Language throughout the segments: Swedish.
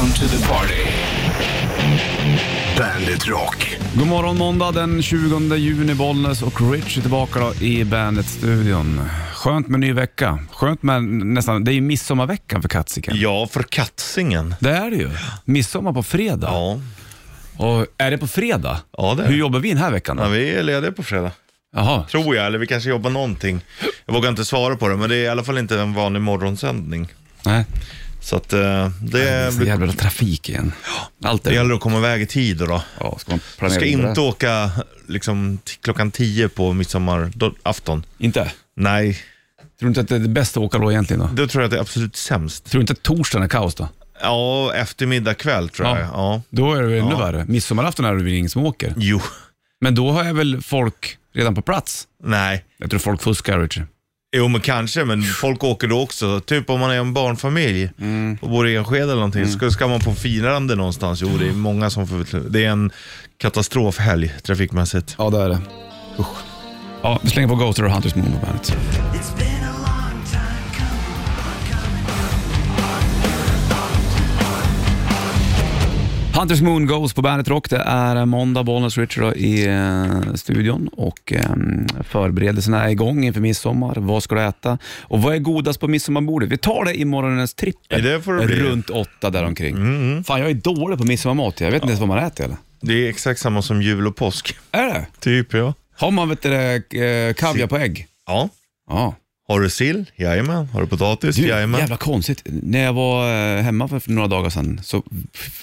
Welcome to the party. Bandit Rock. God morgon måndag den 20 juni, Bollnäs och Rich är tillbaka då i Bandet-studion. Skönt med ny vecka. Skönt med nästan, det är ju midsommarveckan för katsiken. Ja, för katsingen. Det är det ju. Midsommar på fredag. Ja, Och är det på fredag? ja det är Hur det. jobbar vi den här veckan då? Ja, vi är lediga på fredag. Jaha. Tror jag, eller vi kanske jobbar någonting. Jag vågar inte svara på det, men det är i alla fall inte en vanlig morgonsändning. Nej. Så att eh, det, Det är så jävla trafik igen. Allt det gäller att komma iväg i tid då. Ja, ska man Du planera ska in det inte där? åka liksom, t- klockan 10 på midsommarafton. Inte? Nej, Tror du inte att det är det bästa att åka då egentligen då? då tror jag att det är absolut sämst. Tror du inte att torsdagen är kaos då? Ja, eftermiddag kväll tror jag. Ja. Då är det ännu Ja. värre. Midsommarafton är det väl ingen som åker. Jo, Men då har jag väl folk redan på plats? nej. Jag tror folk fuskar Richard. Jo men kanske, men folk åker då också. Typ om man är en barnfamilj Mm. och bor i Enskede eller någonting. Ska, ska man på firande någonstans? Jo, det är många som får... Det är en katastrofhelg trafikmässigt. Ja, det är det. Usch. Ja, vi slänger på Ghost och Hunters Moon på bandet. Hunters Moon Goes på Bandet Rock. Det är måndag, Bollnäs Richard i eh, studion och eh, förberedelserna är igång inför midsommar. Vad ska du äta? Och vad är godast på midsommarbordet? Vi tar det i morgonens trippel. Det får det bli. Runt åtta däromkring. Fan, jag är dålig på midsommarmat. Jag vet inte ens vad man äter eller? Det är exakt samma som jul och påsk. Är det? Typ ja. Har man vet du, eh, kaviar på ägg? Ja. Ja. Har du sill? Jajamän. Har du potatis? Du, Jajamän. jävla konstigt. När jag var eh, hemma för några dagar sedan så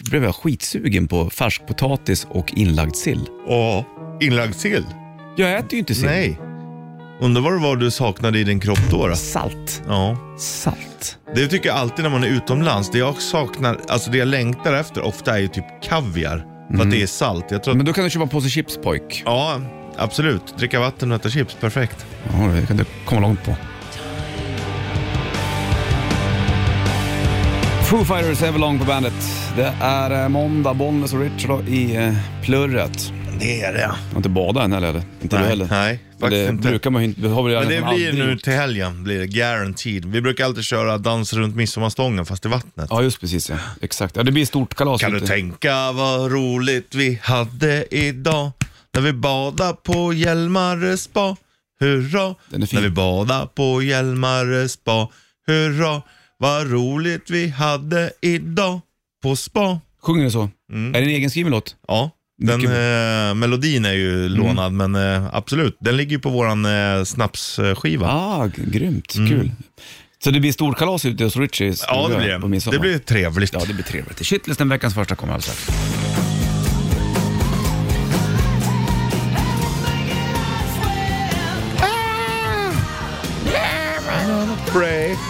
blev jag skitsugen på färskpotatis och inlagd sill. Ja. Inlagd sill? Jag äter ju inte sill. Nej. Undrar vad det var du saknade i din kropp då? då? Salt. Ja. Salt. Det tycker jag alltid när man är utomlands. Det jag saknar, alltså det jag längtar efter ofta är ju typ kaviar. För att det är salt. Att, Men då kan du köpa en påse chips pojk. ja, absolut. Dricka vatten och äta chips, perfekt. Ja, det kan du komma långt på. Foo Fighters Everlong på bandet. Det är eh, måndag, Bollnäs och Richard i eh, plurret. Det är det. Jag har inte badat än heller. Inte du Nej, heller. nej faktiskt det inte. brukar man inte. Det har vi Men det blir aldrig nu till helgen, blir det guaranteed. Vi brukar alltid köra dans runt midsommarstången fast i vattnet. Ja, just precis. Ja. Exakt. Ja, det blir stort kalas. Kan du ute. tänka vad roligt vi hade idag när vi badade på Hjälmare spa. Hurra! Den är fin. När vi badade på Hjälmare spa. Hurra! Vad roligt vi hade idag på spa. Sjunger du så? Mm. Är det en egen skriven låt? Ja, den Mycket eh, melodin är ju lånad men eh, absolut, den ligger ju på våran eh, snapsskiva. Ah, grymt. Kul. Så det blir storkalas ute hos Richie Mm. Ja, det blir det. Det blir trevligt. Ja, det blir trevligt. Shitlisten veckans första kommer alltså.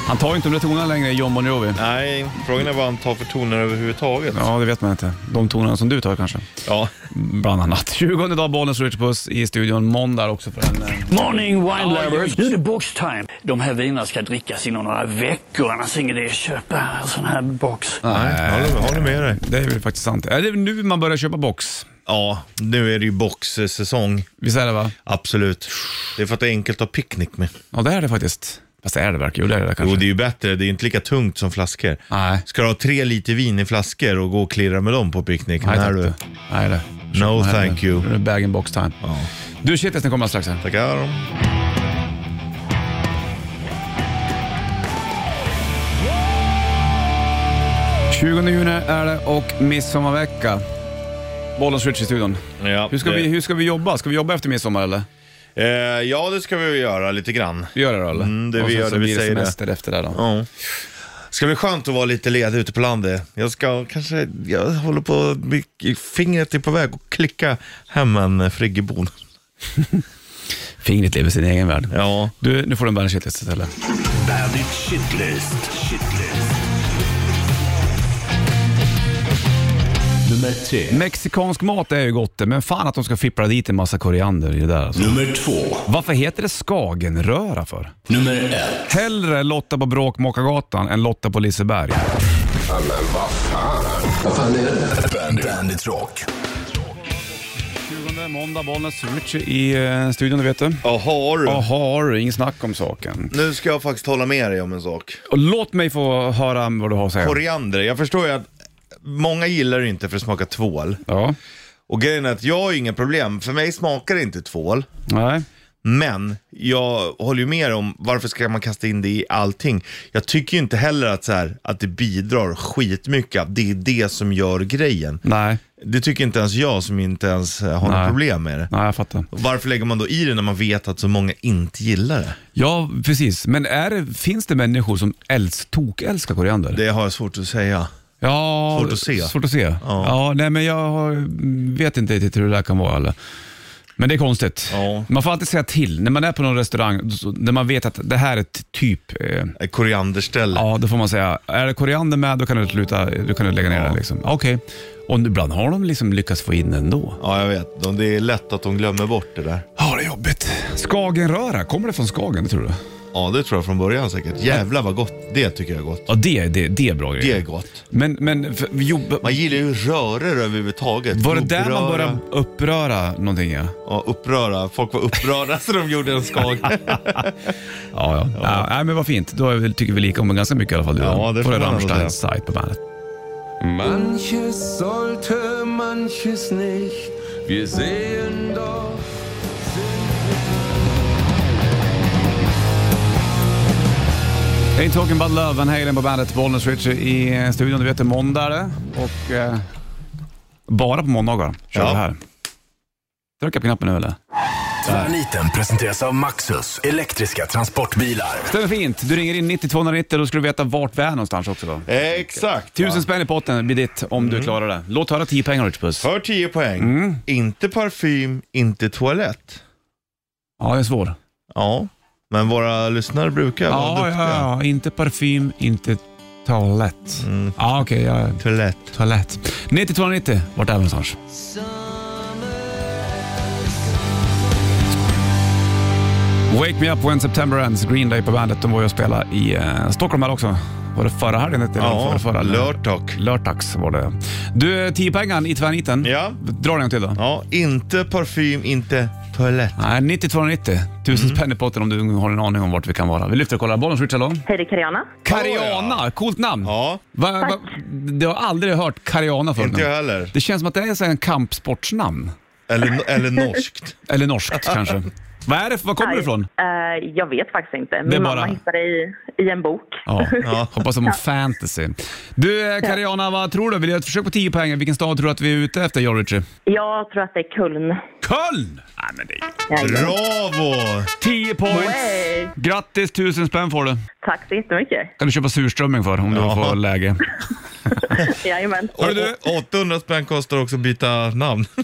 Han tar ju inte de där tonerna längre, John Bon Jovi. Nej, frågan är vad han tar för toner överhuvudtaget. Ja, det vet man inte. De tonerna som du tar kanske. Ja. Bland annat. 20 dag, Bollnäs Rich Puss i studion. Måndag också för en... eh, Morning wine lovers. Nu är det box time. De här vinerna ska drickas inom några veckor, annars är ingen idé att köpa en sån här box. Nej, håller, håller med dig. Det är ju faktiskt sant. Är det nu man börjar köpa box? Ja, nu är det ju boxsäsong. Visst är det va? Absolut. Det är för att det är enkelt att ha picknick med. Ja, det är det faktiskt. Fast det är det verkligen. Jo, det är det kanske. Jo, det är ju bättre. Det är inte lika tungt som flaskor. Nej. Ska du ha tre liter vin i flaskor och gå och klirra med dem på picknick? Nej, tack du. Nej, det. No, thank you. Nu är det bag and box time. Ja. Du, shitlisten kommer strax här. Tackar. 20 juni är det och midsommarvecka. Bollens Rich i studion. Ja, Hur ska, det- vi, hur ska vi jobba? Ska vi jobba efter midsommar eller? Eh, ja, det ska vi göra lite grann. Vi gör det då eller? Mm, det Och vi sen gör, så det vi blir det säger det. semester efter det då. Ja. Ska bli skönt att vara lite ledig ute på landet. Jag ska kanske, jag håller på, fingret är på väg att klicka hem en friggebod. Fingret lever sin egen värld. Ja. Du, nu får du en Bandit shitlist istället. Bandit Shitlist. Shitlist. Nummer tre. Mexikansk mat är ju gott det, men fan att de ska fippla dit en massa koriander i det där alltså. Nummer två. Varför heter det skagenröra för? Nummer ett. Hellre Lotta på Bråkmakargatan än Lotta på Liseberg. Bandit, Bandit Rock. 20 måndag, Bollnäs, Richie i eh, studion, det vet du. Jaha du. Jaha, inget snack om saken. Nu ska jag faktiskt hålla med dig om en sak. Och låt mig få höra vad du har att säga. Koriander, jag förstår ju att många gillar det inte för det smakar tvål. Ja. Och grejen är att jag har inga problem, för mig smakar det inte tvål. Nej. Men jag håller ju med om varför ska man kasta in det i allting. Jag tycker ju inte heller att, så här, att det bidrar skitmycket, att det är det som gör grejen. Nej. Det tycker inte ens jag som inte ens har Nej. problem med det. Nej, jag fattar. Varför lägger man då i det när man vet att så många inte gillar det? Ja, precis. Men är det, finns det människor som älsk, tok-älskar koriander? Det har jag svårt att säga. Ja, Svårt att se. Svårt att se. Ja. nej, men jag har, vet inte riktigt hur det där kan vara. Eller. Men det är konstigt. Ja. Man får alltid säga till. När man är på någon restaurang, när man vet att det här är ett typ, eh, Ett Korianderställe. ja då får man säga, är det koriander med, då kan du, sluta, då kan du lägga ner Ja. den. Liksom. Okej. Och ibland har de liksom lyckats få in den då. Ja, jag vet. De- Det är lätt att de glömmer bort det där. Ja, det är jobbigt. Skagenröra, kommer det från Skagen, tror du? Ja, det tror jag från början säkert. Jävlar vad gott. Det tycker jag är gott. Ja, det, det, det är bra grejer. Det är gott. Men, men för, jo, Man gillar ju röror överhuvudtaget. var det där man började uppröra någonting? Ja, Ja, uppröra. Folk var upprörda så de gjorde en skag. ja. ja. ja. nej, men vad fint. Då är vi- tycker vi lika om ganska mycket i alla fall. Du, Ja, det på får man ändå Rammsteins sajt på bandet. Manches sollte, manches nicht. Wir sehen doch. Ain't talking about love, Van Halen på bandet, Bollnäs Richie i eh, studion. Du vet, det är måndag det. och eh, bara på måndagar kör Ja. vi här. Trycka på knappen nu eller? Tvärniten presenteras av Maxus, elektriska transportbilar. Stämmer fint. Du ringer in 9290 då ska du veta vart vi är någonstans också då. Exakt. Tusen spänn i potten blir ditt om Mm. du klarar det. Låt höra 10 pengar Rich Puss. För 10 poäng. Mm. Inte parfym, inte toalett. Ja, det är svår. Ja, men våra lyssnare brukar vara Ja, duktiga. ja, ja, inte parfym, inte toalett. Mm. Ja, okej. ja. Toalett. Toalett. 9290, vart är vi någonstans? Wake Me Up When September Ends, Green Day på bandet. De var ju och spelade i eh, Stockholm här också. Var det förra helgen? eller Ja, förra, förra, lördag. Lördags var det. Du, 10 pengar i tvärniten. Ja. Dra den en till då. Ja, inte parfym, inte toalett. Nej, 9290. Tusen Mm. spänn i potten om du har en aning om vart vi kan vara. Vi lyfter och kollar. Bollen switch, hallå? Hej, det är Kariana. Kariana, coolt namn. Ja, Va, va, jag har aldrig hört Kariana förut. inte jag heller. Det känns som att det är så här en kampsportsnamn. Eller, eller norskt. Eller norskt kanske. Vad är det? Var kommer det ifrån? Eh, jag vet faktiskt inte. Det Min bara- mamma hittade i, i en bok. Ja, Ja. hoppas de har fantasy. Du eh, Kariana, vad tror du? Vill jag ett försök på 10 poäng? Vilken stad tror du att vi är ute efter, Richie? Jag tror att det är Kuln. Köln! Nej, men det är... Jajamän. Bravo! 10 points! Way. Grattis, tusen spänn får du. Tack så jättemycket. kan du köpa surströmming för om du Ja. får läge. Jajamän. Hörru du. Och- och 800 spänn kostar också att byta namn.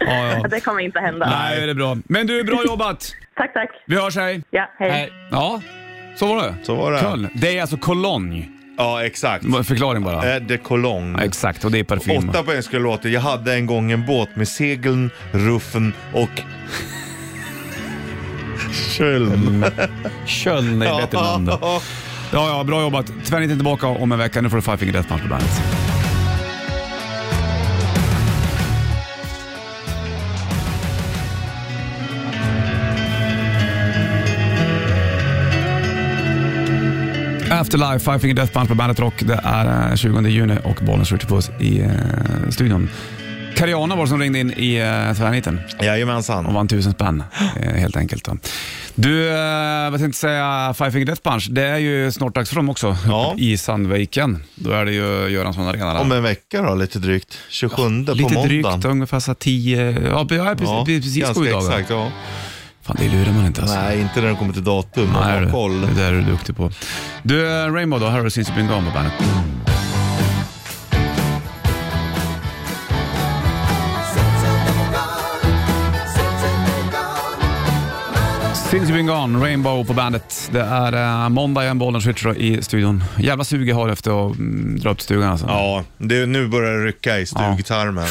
Ja, ja. Det kommer inte hända. Nej, det är bra. Men du, bra jobbat. Tack, tack. Vi hörs, hej. Ja, hej. Ja, så var det. Så var det. Köln. Det är alltså Cologne. Ja, exakt. Förklaring bara. Eh, De Cologne. Ja, exakt, och det är parfym. Åtta poäng skulle låta. Jag hade en gång en båt med segeln, ruffen och Köln. Köln är bättre namn. Ja, ja, bra jobbat. Tvärniten tillbaka om en vecka. Nu får du Five Finger Death Punch på bandet. Afterlife, Five Finger Death Punch på Bandet Rock. Det är eh, 20 juni och Bollnäs Ritchie Puss i eh, studion. Kariana var det som ringde in i eh, tvärniten och Jajamensan. vann tusen spänn eh, helt enkelt. Då. Du, eh, vad tänkte säga, Five Finger Death Punch, det är ju snart dags för dem också Ja. i Sandviken. Då är det ju Göransson Arena. där. Om en vecka då, lite drygt. 27 på Lite måndagen. drygt, ungefär så här 10, ja precis, ja, precis ganska sju dagar. exakt. Ja. Fan, det lurar man inte alltså. Nej, inte när det kommer till datum. Man Nej, har koll. det där är du duktig på. Du, eh, Rainbow då, Harry Since You've Been Gone på bandet. Since You've Been Gone, Rainbow på bandet. Det är uh, måndag igen, bollen switcher i studion. Jävla sug jag har efter att mm, dra upp till stugan alltså. Ja, det, nu börjar det rycka i stugtarmen.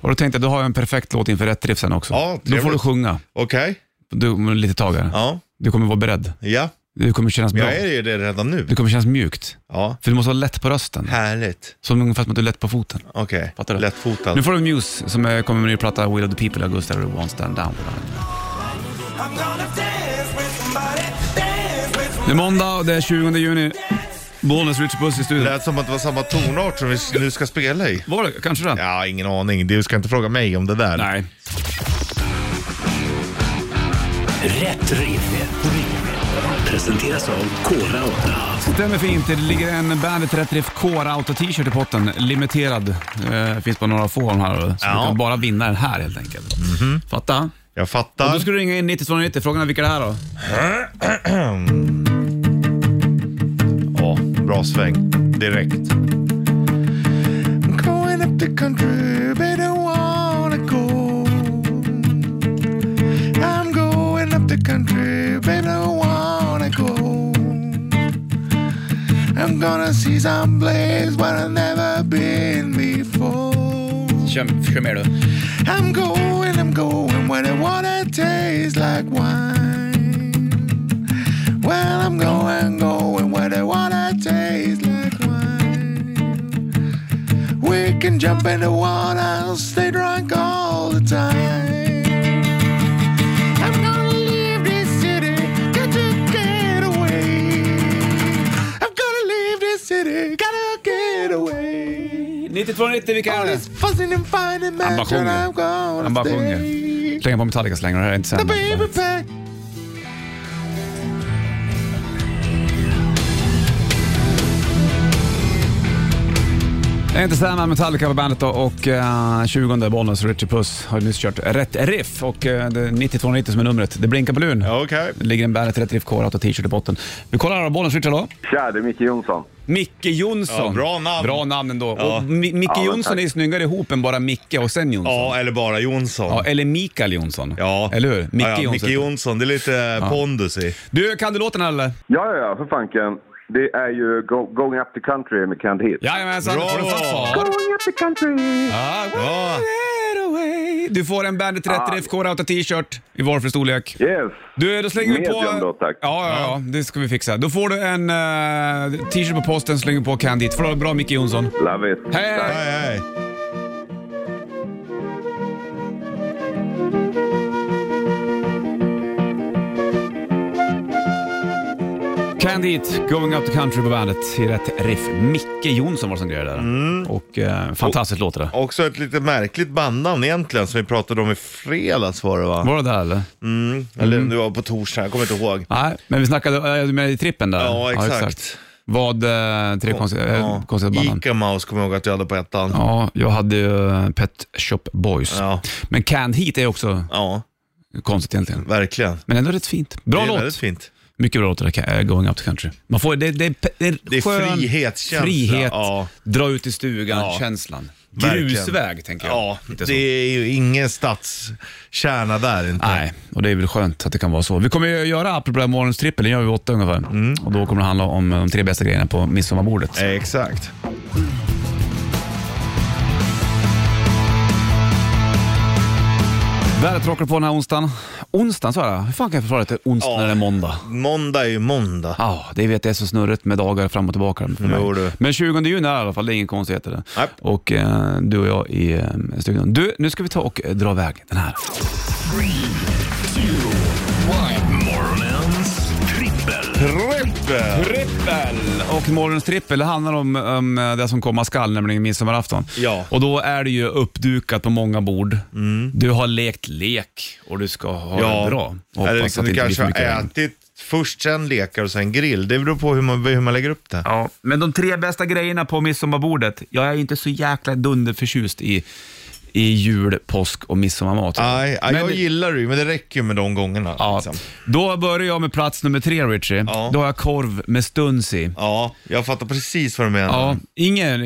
Och då tänkte jag, då har jag en perfekt låt inför rätt riff sen också. Ja, då får du sjunga. Okej? Du, om lite tag här. Ja. Du kommer vara beredd. Ja. Det kommer kännas bra. Jag är ju det redan nu. Det kommer kännas mjukt. Ja. För du måste vara lätt på rösten. Härligt. Som ungefär som att du är lätt på foten. Okej. Fattar du? Lättfotad. Nu får du Muse som är- kommer med en ny platta, Will of the People i augusti, du Won't Stand Down. Det är måndag och det är 20 juni. Bollnäs Richard Puss i Det studion. lät som att det var samma tonart som vi nu ska spela i. Var det kanske det? Ja, ingen aning. Du ska inte fråga mig om det där. Nej. Rätt riff. Presenteras av Kora 8. Stämmer fint. Det ligger en Bandet Rätt Riff Core Auto t-shirt i potten. Limiterad. Eh, finns bara några få av de här. Så Ja. du kan bara vinna den här helt enkelt. Fatta? Jag Och fattar. då ska du ringa in 9290. Frågan är vilka det är då? Ja, bra sväng. Direkt. I'm going up the country, but see some place where I've never been before. Kör, kör med du. I'm going, I'm going where the water tastes like wine. Well, I'm going, going where the water tastes like wine. We can jump in the water, stay drunk all 9290, vilka är fighting, Han bara sjunger. Han bara sjunger. Slänga på Metallica så länge, det här är inte sämre. Jag är inte Sam Metallica på bandet då och uh, 20 Bollnäs Richie Puss har nyss kört Rätt Riff och uh, det är 9290 som är numret. Det blinkar på luren. Okej. Det ligger en Bandet Rätt Riff Core Auto t-shirt i botten. Vi kollar här, Bollnäs Richie då. Tja, det är Micke Jonsson. Micke Jonsson. Ja, bra namn. Bra namn ändå. Ja. Och Mi- Micke Ja, Jonsson är ju snyggare ihop än bara Micke och sen Jonsson. Ja, eller bara Jonsson. Ja, eller Mikael Jonsson. Ja. Eller hur? Micke ja, ja, Jonsson. Micke Jonsson. Det är lite pondus i. Du, kan du låten eller? Ja, ja, ja, för fanken. Det är ju go Going Up the Country med Canned Heat. Jajamensan, Bra. får du fanfar. Going Up the Country! Ja, away. Du får en Bandet Rätt Riff Core Auto t-shirt i valfri storlek. Yes! Du, då slänger vi på... Medium då, tack. Ja, ja, ja, det ska vi fixa. Då får du en uh, t-shirt på posten, slänger på du ha det bra Micke Jonsson. Love it. Hej, hej. Hej, hej. Candit, Going Up the Country på bandet i rätt riff. Micke Jonsson var det som grejade där. Mm. Och uh, fantastiskt låter det. Också ett lite märkligt bandnamn egentligen som vi pratade om i fredags var det va? Var det där eller? Mm. Eller det var på torsdag, jag kommer inte ihåg. Nej, men vi snackade uh, med i trippen där. Ja, exakt. Vad, uh, tre konstiga, Ja. konstiga bandnamn. Ica Mouse kommer jag ihåg att jag hade på ettan. Ja, jag hade ju eh, Pet Shop Boys. Ja. Men Canned Heat är också konstigt egentligen. verkligen. Men ändå rätt fint. Bra det är låt. väldigt fint. Mycket bra låt det där, eh, Going Up to Country. Man får, det, det, det är, Det är skön frihetskänsla, Frihet, ja. dra ut i stugan, Ja. Verkligen. Grusväg tänker jag. Ja, Lite det så. är ju ingen stadskärna där inte. Nej, och det är väl skönt att det kan vara så. Vi kommer ju göra, apropå här morgonens trippel, den gör vi åtta ungefär. Mm. Och då kommer det handla om de tre bästa grejerna på midsommarbordet. Eh, Exakt. Vädret rockar på den här onsdagen. Onsdagen sa jag. Hur fan kan jag förklara att det är onsdag Ja. när det är måndag? Måndag är ju måndag. Ja, det vet jag är så snurrigt med dagar fram och tillbaka för mig. Jo, du. Men 20 juni är det i alla fall, det är ingen konstigheter. Nej. Och eh, du och jag i eh, studion. Du, nu ska vi ta och eh, dra iväg den här. Morgonens trippel. Trippel! Trippel! Och morgonens trippel det handlar om, om det som komma skall, nämligen midsommarafton. Ja. Och då är det ju uppdukat på många bord. Du har lekt lek och du ska ha det bra. Eller Hoppas liksom att det du inte blir kanske för har mycket regn. ätit först, sen lekar och sen grill. Det beror på hur man, hur man lägger upp det. Ja, men de tre bästa grejerna på midsommarbordet. Jag är inte så jäkla dunderförtjust i, i jul, påsk och midsommarmat. Nej, Men jag gillar det ju, men det räcker ju med de gångerna. Ja, Liksom. Då börjar jag med plats nummer tre, Richie. Ja. Då har jag korv med stuns i. ja, jag fattar precis vad du menar. Ja, ingen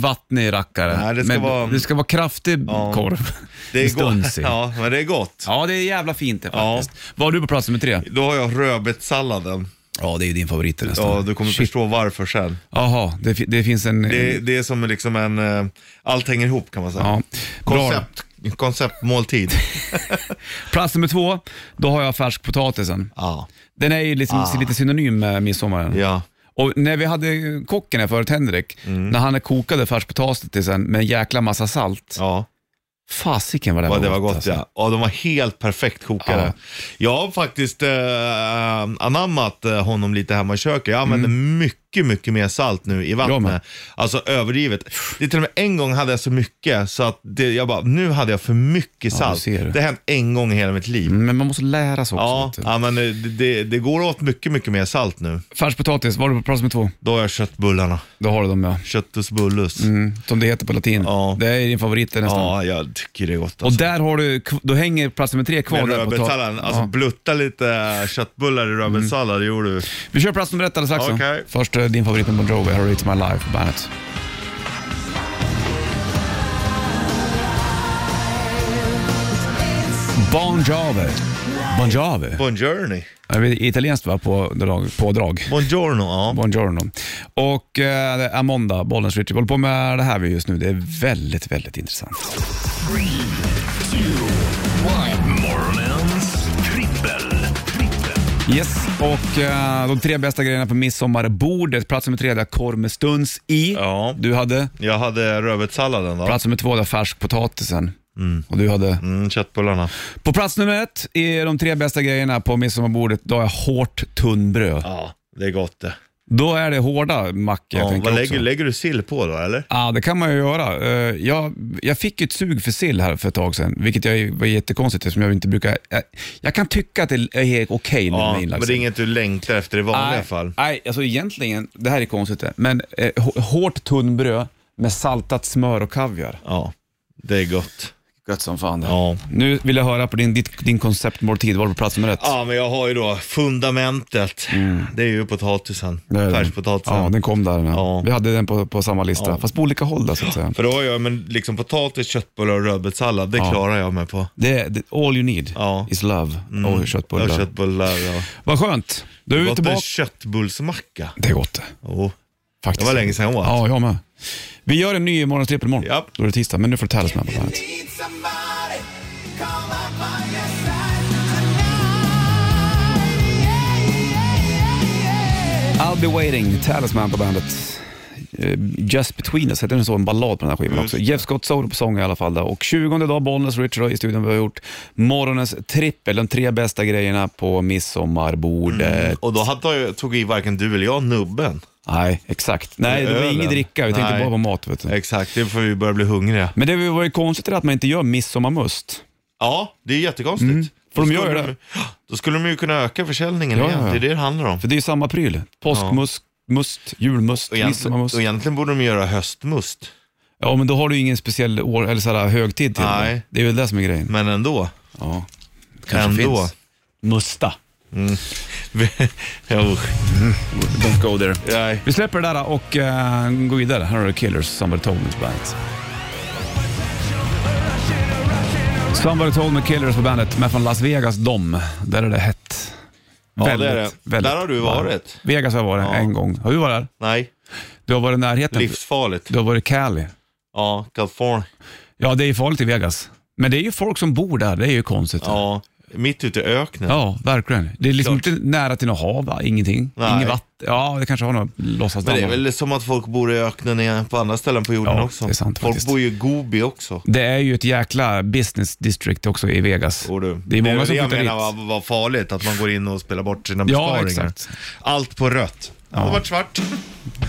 vattnig rackare. Nej, det ska men vara- det ska vara kraftig Ja. korv det är med stuns gott. i. Ja, men det är gott. Ja, det är jävla fint det faktiskt. Vad har du på plats nummer tre? Då har jag rödbetssalladen. Ja, det är ju din favorit nästan. Ja, du kommer Shit. förstå varför sen. Jaha, det, fi- det finns en... Det, det är som liksom en, eh, allt hänger ihop kan man säga. ja, bra. Koncept, konceptmåltid. Plats nummer två, då har jag färskpotatisen. ja. Den är ju liksom, lite synonym med midsommaren. ja. Och när vi hade kocken här förut, Henrik, när han kokade färskpotatisen med en jäkla massa salt. Ja, Fasiken vad det ja var det var gott alltså. ja. Ja, de var helt perfekt kokade. Ja. Jag har faktiskt eh, anammat eh, honom lite hemma i köket. Jag använder mycket mycket, mycket mer salt nu i vattnet. Alltså överdrivet. Det är till och med en gång hade jag så mycket så att det, jag bara, nu hade jag för mycket Ja, salt. ser det. har hänt en gång i hela mitt liv. Men man måste lära sig också. Ja, ja, men det, det, det går åt mycket, mycket mer salt nu. Färskpotatis, var du på plats med två? Då har jag köttbullarna. Då har du dem ja. Köttus bullus. Mm, som det heter på latin. Ja. Det är din favorit nästan. Ja, jag tycker det är gott Och alltså. där har du, då hänger plats nummer tre kvar. Med rödbetssalladen, alltså Ja. Mm. blutta lite köttbullar i rödbetssallad, det gjorde du. Vi kör plats nummer ett alldeles strax. Okej. Först eh, din favorit med Bon Jovi, här har du It's My Life på bandet. Bon Jovi. Bon Jovi. Buongiorno. Jag vet, Italienskt va, på drag, pådrag. Buongiorno, ja. Buongiorno. Och eh, det är måndag, Bollnäs Richie. Vi håller på med det här vi just nu. Det är väldigt, väldigt intressant. Morgonens Yes, och eh, de tre bästa grejerna på midsommarbordet. Plats nummer tre där korv med stuns i. Ja. Du hade Jag hade rödbetssalladen då. plats nummer två där färskpotatisen. Och du hade... Mm, köttbullarna. På plats nummer ett i de tre bästa grejerna på midsommarbordet, då har jag hårt tunnbröd. Ja, det är gott det. Då är det hårda mackor Ja, vad lägger, lägger du sill på då eller? Ja, det kan man ju göra. Eh, Jag, jag fick ett sug för sill här för ett tag sedan, vilket jag var jättekonstigt eftersom jag inte brukar... Jag, jag kan tycka att det är okej nu Ja, med men det är inget du längtar efter i vanliga nej, fall. Nej, alltså egentligen, det här är konstigt det, men eh, hå- hårt tunnbröd med saltat smör och kaviar. Ja, det är gott. Gött som fan det. Ja. Nu vill jag höra på din, ditt, din konceptmåltid, var du på plats nummer ett? Ja, men jag har ju då fundamentet. Det är ju potatisen. Mm. Det är den. Färskpotatisen. Ja, den kom där. Ja. Ja. Vi hade den på, på samma lista, Ja. fast på olika håll där, så att säga. För då har jag men liksom potatis, köttbullar och rödbetssallad. Det Ja. klarar jag mig på. Det är det, all you need Ja. is love och köttbullar. Ja, köttbullar och... Vad skönt. Du är Gott med tillbaka. köttbullsmacka. Det är gott det. Oh. Faktiskt. Det var länge sedan jag åt. Ja, jag med. Vi gör en ny morgonstrippel imorgon. Japp. Då är det tisdag, men nu får du Talisman på bandet. I'll be waiting, Talisman på bandet. Eh, Just between us, heter den så? En ballad på den här skivan också. Jeff Scott Soul på sång i alla fall. Där. Och 20 dag, Bollnäs Richard i studion. Vi har gjort morgonens trippel, de tre bästa grejerna på midsommarbordet. Och då hade tog i varken du eller jag nubben. Nej, exakt. Nej, det var Ölen. inget dricka. Vi tänkte Nej. bara på mat. Vet du. Exakt, det får vi börja bli hungriga. Men det var ju konstigt att man inte gör midsommarmust. Ja, det är jättekonstigt. Mm. För de gör ju de- Då skulle de ju kunna öka försäljningen Ja, igen. ja, ja. Det är det det handlar om. För det är ju samma pryl. Påskmust, must, julmust, Och midsommarmust. och egentligen borde de göra höstmust. Ja, men då har du ju ingen speciell år, eller så högtid till Nej. det. Det är väl det som är grejen. Men ändå. Ja, kanske Ändå. finns. Musta. Jo, Don't go there. nej. Vi släpper det där och uh, går vidare. Här har du Killers, Somebody Told Me bandet. Somebody Told Me Killers på bandet, med från Las Vegas, de. Där är det hett. Ja, det är det. Där har du varmt. varit. Vegas har jag varit Ja. en gång. Har du varit där? Nej, Du har varit i närheten. livsfarligt. Du har varit i Cali. Ja, California. Ja, det är ju farligt i Vegas. Men det är ju folk som bor där, det är ju konstigt. Ja, mitt ute i öknen. Ja, verkligen. Det är liksom Klart. inte nära till något hav, va? ingenting. Nej. Inget vatten. Ja, det kanske har något låtsas Men det är väl som att folk bor i öknen i- på andra ställen på jorden Ja, också. det är sant folk faktiskt. bor ju i Gobi också. Det är ju ett jäkla business district också i Vegas. Tror du? Det är många väl som det jag flyttar menar dit. var, var farligt, att man går in och spelar bort sina Ja, besparingar. exakt. Allt på rött. Det har varit svart.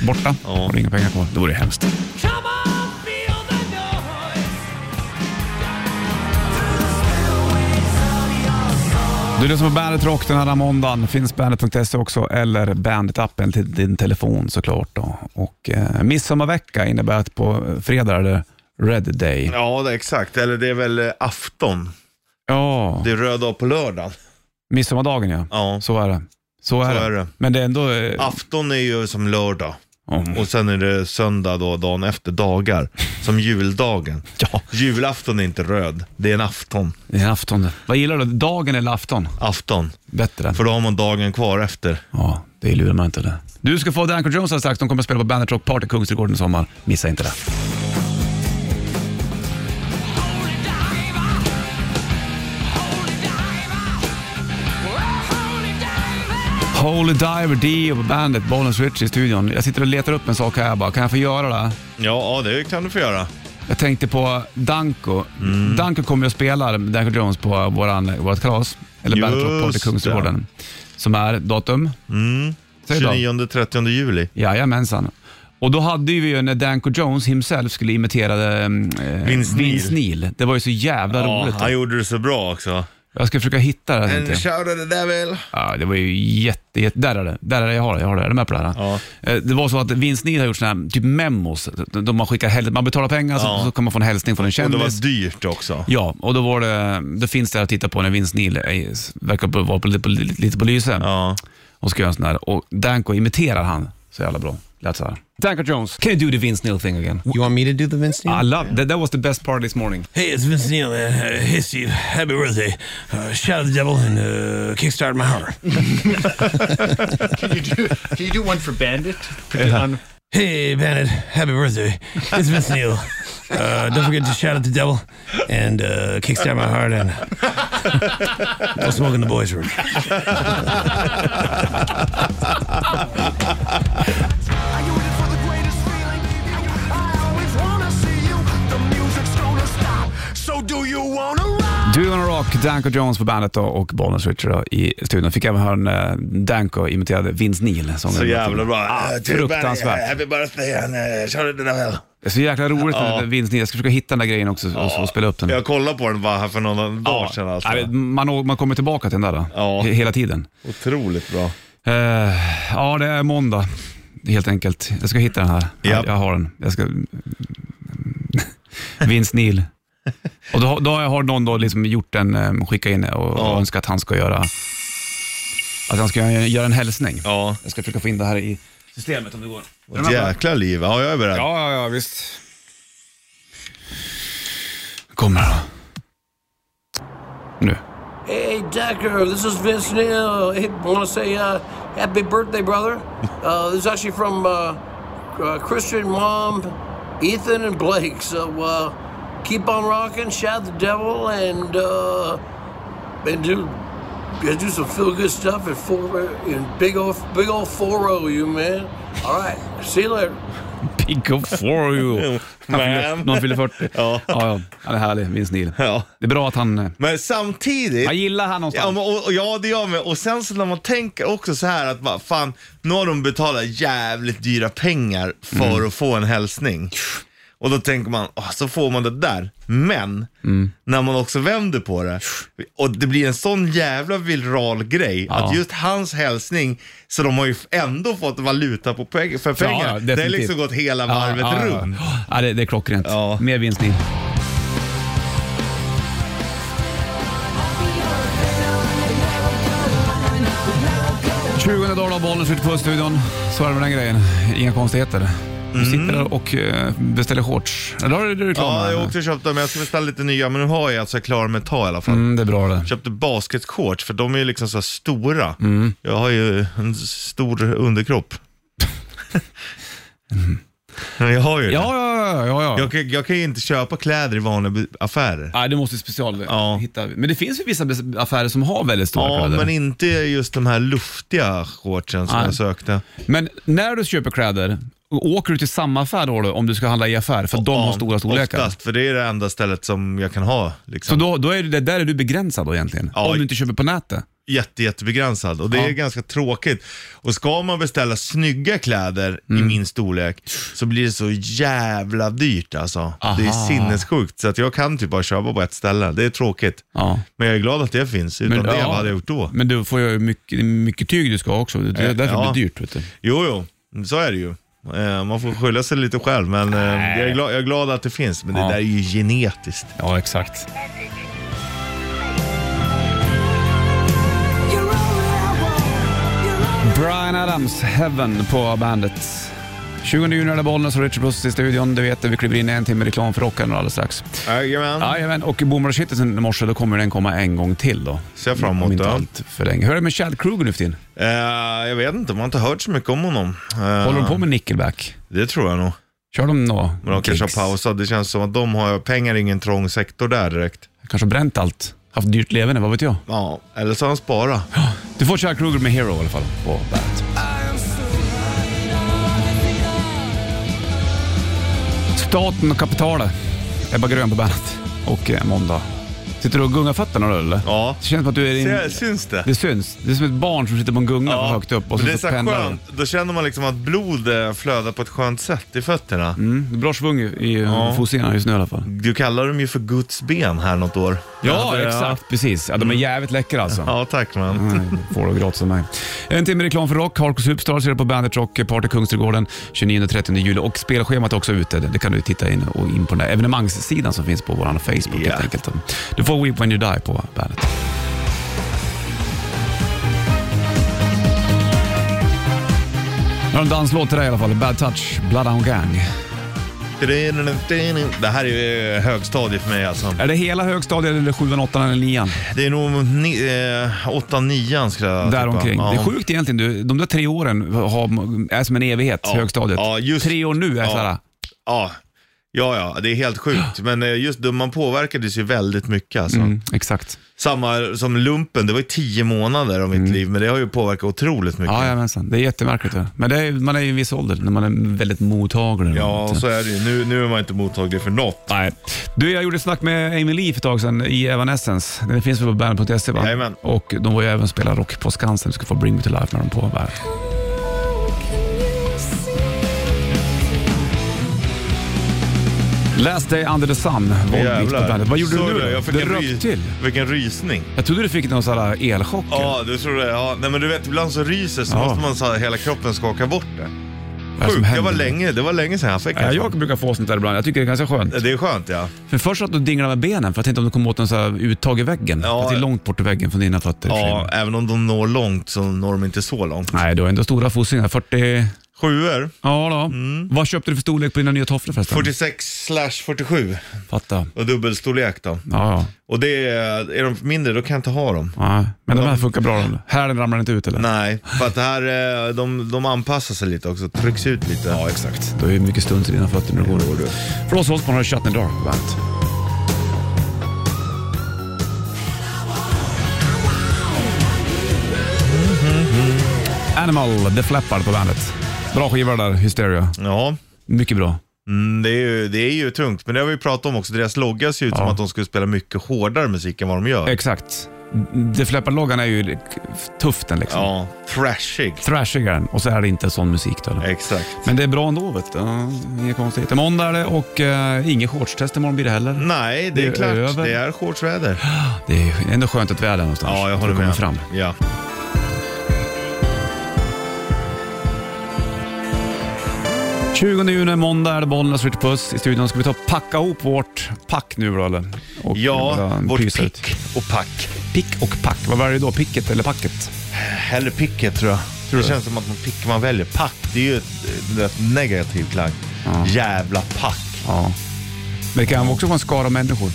Borta. Ja. Har inga pengar kvar. Det vore hemskt. Du lyssnar på Bandet Rock den här måndagen. Finns bandet.se också eller Bandet-appen till din telefon såklart. Då. Och eh, midsommarvecka innebär att på fredag är det Red Day. Ja, det är exakt. Eller det är väl eh, afton. Ja, Det är röd dag på lördagen. midsommardagen ja. Ja. Så är det. Så är, Så det. är det. Men det är ändå... Eh, Afton är ju som lördag. Ja. Och sen är det söndag då, dagen efter, dagar. Som juldagen. ja, Julafton är inte röd, det är en afton. det är afton. Vad gillar du? Dagen eller afton? Afton. Bättre. För då har man dagen kvar efter. Ja, det lurar man inte det. Du ska få Danko Jones alldeles strax. De kommer att spela på Bandet Rock Party Kungsträdgården i sommar. Missa inte det. Holy Diver Dio på bandet, Bollens Rich i studion. Jag sitter och letar upp en sak här bara. Kan jag få göra det? Ja, det kan du få göra. Jag tänkte på Danko. Mm. Danko kommer ju att spela Danko Jones på våran, vårat kalas, eller Bandet Rock Party Just Kungsträdgården. Som är datum? Mm. Säg då. 29-30 juli. Jajamensan. Och då hade vi ju när Danko Jones himself skulle imitera eh, Vince. Vince Neil. Det var ju så jävla Ja, roligt. han gjorde det så bra också. Jag ska försöka hitta det. här, tänkte jag. shout at the devil. Ja, det var ju jätte, jätte... Där är det. Där är det. Jag har det. Jag har det. Är du med på det här? Ja. Eh, Det var så att Vince Neil har gjort såna här typ memos. Då man, skickar, häl- man betalar pengar så, Ja. så kan man få en hälsning från en Och det kändis. var dyrt också. Ja, och då, var det, då finns det att titta på när Vince Neil är, verkar på- vara på, lite, på, lite på lyse. Ja. Och ska göra en sån här. Och Danko imiterar han så jävla bra. Lät så här. Danko Jones, can you do the Vince Neil thing again? You want me to do the Vince Neil? I love that. That was the best part this morning. Hey, it's Vince Neil. Uh, hey, Steve. Happy birthday. Uh, shout out the devil and uh, kickstart my heart. Can you do Can you do one for Bandit? Put it on- Hey, Bandit. Happy birthday. It's Vince Neil. Uh, don't forget to shout out the devil and uh, kickstart my heart and no smoke in the boys' room. Do you wanna rock? Danko Jones på bandet då, och Bollnäs Richard då, i studion. Fick även höra när Danko imiterade Vince Neil. Så jävla bra. Ah, Uh, fruktansvärt. Happy birthday uh, shout at the devil. Det är så jäkla roligt Ja. med Vince Neil. Jag ska försöka hitta den där grejen också och, och spela upp den. Jag kollade på den bara här för några dagar sedan alltså. Ja, man, man kommer tillbaka till den där då. Ja. He- hela tiden. Otroligt bra. Eh, ja, det är måndag helt enkelt. Jag ska hitta den här. Ja. Jag, jag har den. Jag ska... Vince Neil. Och då, då har någon då liksom gjort en, eh, skickat in och, Ja. och önskat att han ska göra att han ska göra, en hälsning. Ja. Jag ska försöka få in det här i systemet om det går. Det? jäkla liv. Ja, jag är beredd. Ja, ja, ja, visst. Kommer då. Nu. Hey, Decker, this is Vince Neil. Hey, I want to say uh, happy birthday, brother. Uh, this is actually from uh, uh, Christian mom, Ethan and Blake. So uh, keep on rocking, shout the devil, and uh, and do yeah, do some feel good stuff at four in big old big old four o you man. All right, see you later. Big of for you. Fyller-. Någon fyller 40. Ja. ja, ja. Han är härlig, Vince Neil. Ja. Det är bra att han... eh, Men samtidigt... Jag gillar han någonstans. Ja, men, och, och, ja, det gör jag med. Och sen så när man tänker också så här att bara, fan, nu har de betalat jävligt dyra pengar för Mm. att få en hälsning. Och då tänker man, "Åh, så får man det där. Men, Mm. när man också vänder på det, och det blir en sån jävla viral grej, Ja. att just hans hälsning, så de har ju ändå fått valuta på peng- för pengar. ja, det har liksom gått hela varvet ja, ja. runt. Ja, det, det är klockrent. Ja. Mer Neil. Tjugonde dagen av bollen skjuter på studion. Så är det med den grejen. Inga konstigheter. Du sitter där och eh, beställer shorts. Eller har du reklam Ja, här? jag åkte och köpte dem, jag ska beställa lite nya, men nu har jag så jag klarar mig ett tag i alla fall. Mm, det är bra det. köpte basketshorts för de är ju liksom så här stora. Mm. Jag har ju en stor underkropp. Men jag har ju det. Ja, ja, ja. ja. Jag, kan, jag kan ju inte köpa kläder i vanliga affärer. Nej, du måste special Ja. hitta. Men det finns ju vissa bes- affärer som har väldigt stora Ja, kläder. men inte just de här luftiga shortsen som Nej. jag sökte. Men när du köper kläder, åker du till samma affär då, då om du ska handla i affär? För de har stora storlekar. Oftast, för det är det enda stället som jag kan ha. Så Liksom. då, då är det, där är du begränsad då egentligen? Ja. Om du inte köper på nätet? Jätte, jättebegränsad och det Ja. är ganska tråkigt. Och ska man beställa snygga kläder Mm. i min storlek så blir det så jävla dyrt alltså. Det är Aha. sinnessjukt. Så att jag kan typ bara köpa på ett ställe. Det är tråkigt. Ja. Men jag är glad att det finns. Utan det, ja, vad hade jag gjort då? Men du får ju mycket, mycket tyg du ska ha också. Det är Eh, därför ja. det blir dyrt. Vet du. Jo, jo. Så är det ju. Eh, Man får skylla sig lite själv, men eh, jag är, glad, jag är glad att det finns. Men Ja. det där är ju genetiskt. Ja, exakt. Brian Adams, Heaven på bandet. 20 juni är det Bollnäs och Richard Puss i studion. Du vet det, vi kliver in i en timme reklam för rockaren alldeles strax. Jajamän. Jajamän, och Boomar och Shitlisten i morse, då kommer den komma en gång till då. Ser jag fram emot det. allt för länge. Hur är det med Chad Kruger nu för tiden? Eh, jag vet inte, man har inte hört så mycket om honom. Eh, Håller de på med Nickelback? Det tror jag nog. Kör de nå Men de kanske har pausat. Det känns som att de har pengar, ingen trång sektor där direkt. Kanske har bränt allt. Haft dyrt leverne, vad vet jag? Ja, eller så har han sparat. Du får Chad Kruger med Hero i alla fall på bandet. Staten och kapitalet. Ebba Grön på bandet. Och eh, måndag Sitter du och gungar fötterna då eller? Ja. Det känns som att du är in... Syns det? Det syns. Det är som ett barn som sitter på en gunga Ja, högt upp och men så, det är så så här pendlar skönt. Då känner man liksom att blod eh, flödar på ett skönt sätt i fötterna. Mm, bra svung i, i Ja. fotsidorna just nu i alla fall. Du kallar dem ju för Guds ben här något år. Ja, det- exakt. Precis. Ja, de är jävligt läckra alltså. Ja, tack man. Nej, får du gratis av mig. En timme reklam för rock. Hardcore Superstar ser du på Bandet Rock Party Kungsträdgården 29-30 juli och spelschemat är också ute. Det kan du titta in och in på den där evenemangssidan som finns på vår Facebook helt enkelt. Du får Weep When You Die på Bandet. Jag har en danslåt till dig i alla fall. Bad Touch, Bloodhound Gang. Det här är ju högstadiet för mig alltså. Är det hela högstadiet eller 7, 8 eller 9? Det är nog ni, eh, 8-9 skulle jag Där tippa. omkring. Ja. Det är sjukt egentligen. Du, de där tre åren har, är som en evighet, Ja. högstadiet. Ja, just- tre år nu är Ja. såhär, Ja. Ja, ja, det är helt sjukt. Men eh, just man påverkades ju väldigt mycket alltså. mm, exakt. Samma som lumpen, det var ju tio månader av mitt liv, men det har ju påverkat otroligt mycket. Mm. Ja, jajamensan. Det är jättemärkligt. Ja. Men det är, man är ju i en viss ålder när man är väldigt mottaglig. Ja, så är det ju. Nu, nu är man inte mottaglig för något. Nej. Du, jag gjorde ett snack med Amy Lee för ett tag sedan i Evanescence. Den finns väl på bandet.se va? Jajamän. Och de var ju även och spelade rock på Skansen. Du ska få Bring Me To Life med dem på bandet. Last Day Under The Sun, Volbeat på bandet. Vad gjorde Såg du nu? Jag fick Det en ry- till. Vilken rysning. Jag trodde du fick någon sån här elchock. Ja, du tror det. Ja. Nej, men du vet, ibland så ryser så Ja. måste man så här, hela kroppen skaka bort det. Vad är det som Sjukt, det var länge, det var länge sedan jag fick Ja, en jag brukar få sånt där ibland. Jag tycker det är ganska skönt. Det är skönt ja. För först att du dinglade med benen, för jag tänkte om du kom åt en sån här uttag i väggen. Ja. Att det är långt bort i väggen från dina fötter. Ja, även om de når långt så når de inte så långt. Nej, du har ändå stora fossingar. 40... Sjuor, Ja då. Mm. Vad köpte du för storlek på dina nya tofflor förresten? 46 slash 47 Fatta. och dubbelstorlek då. Ja, ja. Och det är, är de mindre då kan jag inte ha dem. ja. Men de här funkar bra. då. Hälen ramlar inte ut eller? Nej, för att det här, eh, de, de anpassar sig lite också, trycks ut lite. Ja, exakt. Du har ju mycket stund till dina fötter när du går. För oss Osbourne har du Shut in the Dark på bandet. Animal, The Flappard på bandet. Bra skiva där, Hysteria. Ja, Mycket bra. mm, det, är ju, det är ju tungt. Men det har vi pratat om också. Deras logga ser ut som Ja. att de skulle spela mycket hårdare musik än vad de gör. Exakt. The Flappard-loggan är ju tuff den liksom. Ja, thrashig. Thrashig är den och så är det inte sån musik då. Exakt. Men det är bra ändå vet du. Ja, Inga konstigheter. Måndag är det och uh, inget shortstest imorgon blir det heller. Nej, det är, Det är klart. över. Det är shortsväder. Det är ändå skönt att vi är där någonstans. Ja, jag håller det kommer med. fram. Ja. 20 juni, måndag är det Bollnäs Ritchie Puss i studion. Ska vi ta och packa ihop vårt pack nu då eller? Och Ja, bara vårt pysa ut. pick och pack. Pick och pack. Vad väljer du då? Picket eller packet? Hellre picket tror jag. Tror det du? känns som att man pick man väljer. Pack, det är ju ett, ett rätt negativ klang. Jävla pack. Ja. Men det kan också vara en skara människor.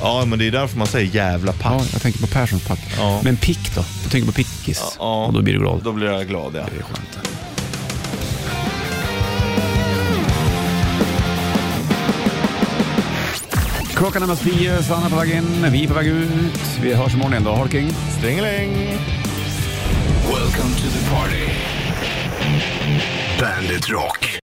Ja, men det är därför man säger jävla pack. Ja, jag tänker på Perssons pack. Ja. Men pick då? Du tänker på pickis. Ja. Och då blir du glad. Då blir jag glad, ja. Det är skönt. Klockan är närmast tio, Sanna på väg in, vi är på väg ut. Vi hörs imorgon igen då. Ha det king. Stringeling! Welcome to the party. Bandit Rock.